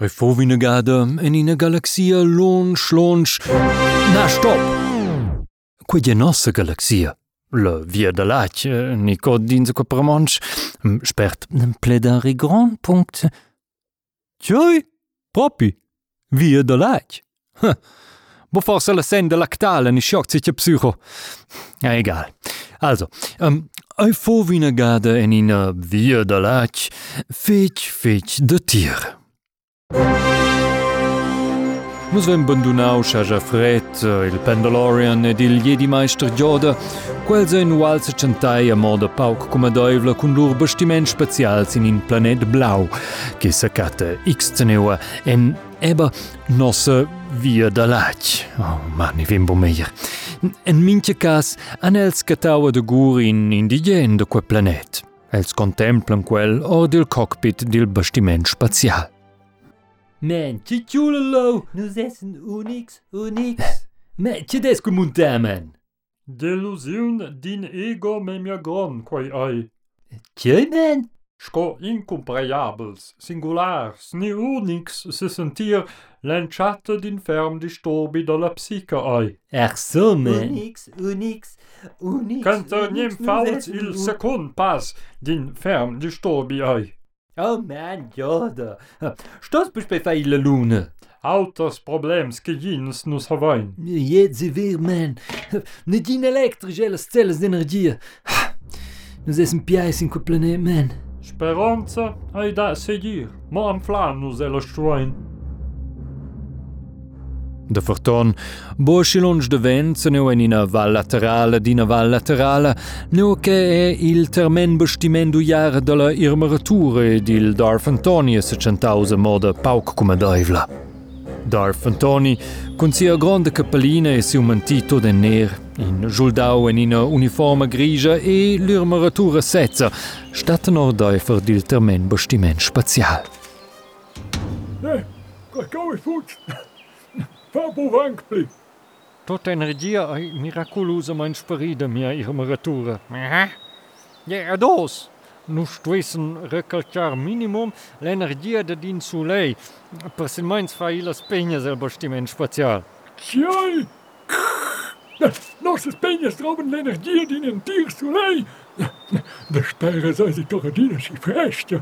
Ei fo vi gada en ina galaxia longe, longe... Na, stop! Quei è nossa galaxia. La via de l'ac, nico dins quei pramonch, spert pledari grand punct. Tjoi, propi, via de l'ac. Bo forse la sende lactale ni schock sich psycho. Ja, egal. Also, ähm, vi gada en ina via de l'ac, fetch, fetch de tir. Nus vem bandunau Shaja Fred, il Pendalorian ed il Jedi-Meister Yoda, quels ein ualza centai a moda pauc come doivla cun lur bastiment spazials in in planet blau, che sacata x-teneua en eba nossa via da lac. Oh, mani vim bo meier. En minche cas an els cataua de gur in indigen de quel planet. Els contemplan quel or del cockpit del bastiment spazial. Man, ce ciulalo! Nus essen unix, unix. Man, ce des cu munta, man? Delusiun din ego me mia gron quai ai. Ce, man? Sco incompreabels, singulars, ni unix se sentir l'enciata din ferm disturbi de la psica ai. Ach so, man. Unix, unix, unix. Canta unix, fauts essen il secund pas din ferm disturbi ai. Oh, man. Stos bist bei feile Lune? Autos problems che jins nus havain. Jetzt wir, man. Ne din elektrisch las celles d'energia. Nus essen piais in quel planet, man. Speranza ai da seguir, ma am flan nus ela struain. Da forton, boschilons de vent se neu en ina val laterala d'ina val laterala, neu che è il termen bestimendu jara della irmaratura ed il Darf Antonia se centausa moda pauc come doivla. Darf Antoni, con sia grande cappellina e sia mantito de ner, in giuldau en ina uniforme grigia e l'irmaratura sezza, statten or deufer dil termen bestiment spazial. Eh, go i fut. Fabo vankpli. Tot energia ai miraculosa mein sparida mia irmaratura. Ja, ja, dos. Nu stuessen recalcar minimum l'energia de din sulei, per sin meins fa ila spegna sel bastiment spazial. Tjai! Nossas penhas troben l'energia din en tir soleil. De sperre sei si torredina si fresca.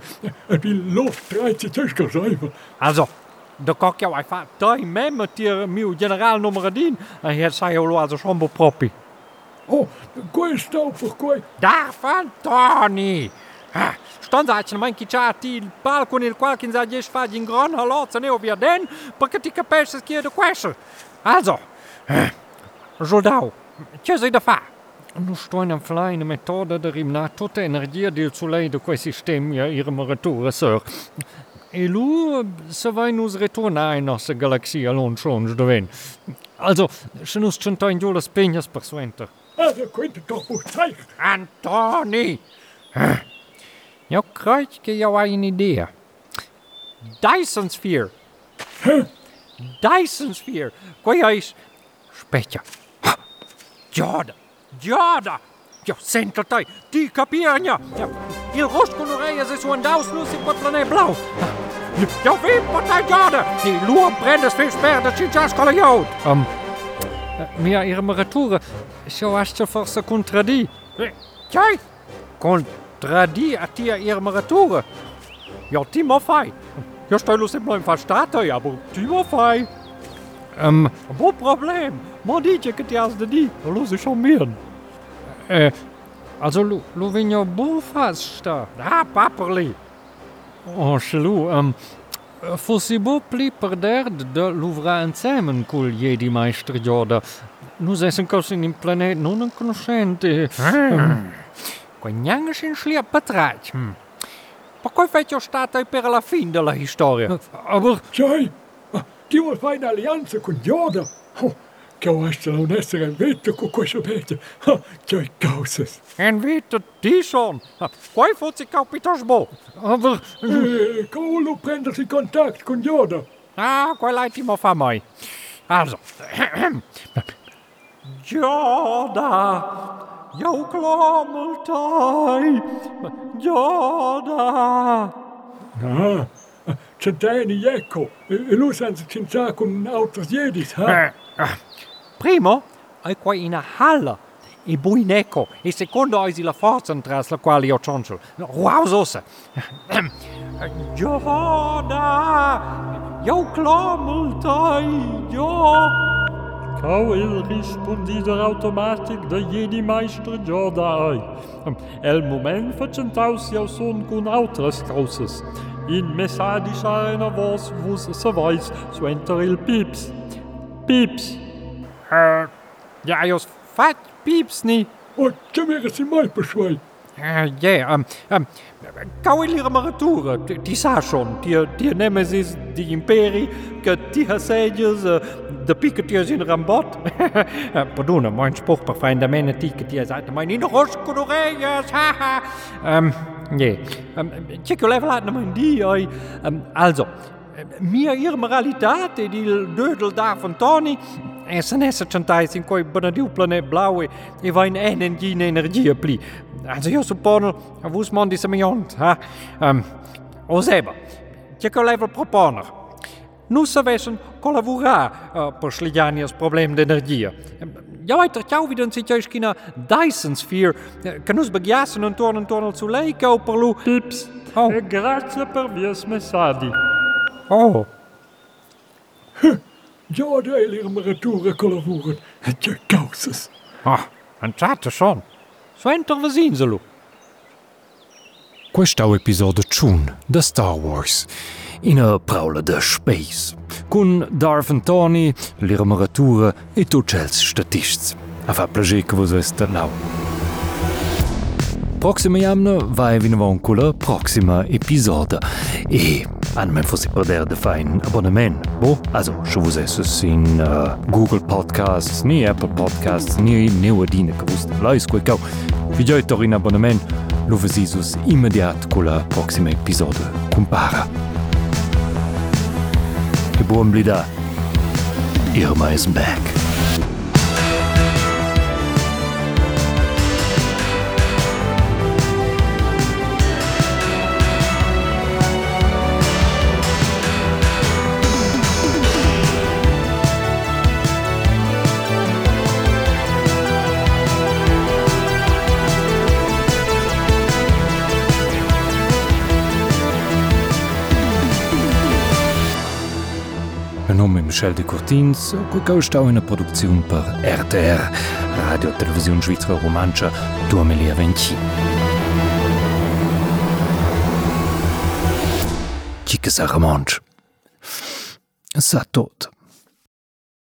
Et vil dreit si tøsker zuiver. Also, De qualquer Wi-Fi. Tem mesmo ter mil general en hij En hier sai o loado sombo. Oh, gooi stel voor gooi. Daarvan, Tony. Ah, Stanzaatje, dan manchi in il pal in il qual in in gran halozza ne ovvia den, perché ti capisci che è da. Also, che sei de fa? Nu sto in de metode de na de energia die het sulle di quei ja a irma. E lu se vai nus retornar in nostra galaxia longe longe de ven. Also, se nus centai in giù las peñas per suenter. Der könnte doch wohl zeigen. Antoni! Jag kreuz che jag har en idé. Dyson Sphere. Dyson Sphere. Quei eis... Specchia. Giada. Giada. Ja, sento te. Ti capirnia. Ja, il rosco non reia su un daus nu si pot planet blau. Ja, Jag vet vad jag gjorde! De lurbrände svepsperrade Chichas kollajod! Um, mia irmăritură și o aș ce for să contradi. Ce? Contradi atia irmăritură? Eu Timofei. Eu stoi lu simplu în faștată, ia bu Timofei. Um, bu problem. Mă dice că te azi de die, lu se. Eh, eh, also lu, lu vin eu. Da. Oh, chelou, um, fossi bo pli perder de l'uvra insieme col Jedi Meister Yoda. Nus essen cos in un planet non conoscente. Um, Quagnanga sin schliep patrać. Hm. Ma coi fece stata per la fin della storia. Aber, Tjai! Ti vuol fare un'alleanza con Yoda? Oh, chciałaś Lester en. Ha, jij kousjes. En witte tison. Koi voelt zich kapitasbo. Koolo prender in contact con joda. Ah, koi leidt mo van mij. Also. Joda. Jouw. Joda. Ah. C'è Dani, ecco, e lui senza c'entrare con altri ieri, ha. Primo, al quale in a hall e buineco e secondo hai la forza tras la quale io cioncio. No, wow, sosa. Giovanna, io clamultai, io... Kau il rispondidor automatic de jedi maestro Jodai. El moment facentaus iau son kun autras causas. In messadis arena vos vos savais suenter il pips. Pips! я ее спать пипсни. Ой, чем я снимай пошвай? Ja, um, um, Kauwelere Maratura, Tisa schon, Tier Nemesis, die Imperi, Tier Sages, eh, de pieketiers in Rambot. Eh, pardon, mein spruch perfijn, de mijne tieketiers uit de mijn in de roskodorejes, haha. Um, nee, um, check je even laten mijn die, oi. Um, also, eh, mir ihre Moralität, die Dödel da von Tony, SNS-čantajci in koji bo naredil planet Blavi e in vojn en engine energije pli. Zdaj jaz upornil, a vus mondi sem jont, ha? Um, ozeba, čekal level proponer. Nu savesen kolavurar uh, posledjanje s problem de energije. Ja, uit dat wie dan zit juist kina Dyson Sphere. E, kan ons begjassen een toren en toren zo lijken op perlu. Tips. Oh. E grazie per vies messadi. Oh. Huh. De hele armatura collaboren. Je causes. Ah, un chat schon. So enter wir sehen, so. Quest'au episodio tschun da Star Wars. Ina praula da Space. Cun Darth Antoni, l'irmaratura e tucels statists. A fa plager che vos est lau. Proxima jamna vai vinavon cu la proxima episoda. E an me fossi perder de fein abonnement. Bo, also, se vos esses in uh, Google Podcasts, ni Apple Podcasts, ni neuadine che vos leis quei cau. Figioi tor in abonnement, lo vesisus immediat cu la proxima episoda compara. E buon blida. Irma is back. Cu Michel de Schelde Cortins goukauscht a einer Produktion per RTR, Radio Radiotelevision Schweizer Romanscher Domelia Ventin. Chicke Sache Mensch. Sa tot.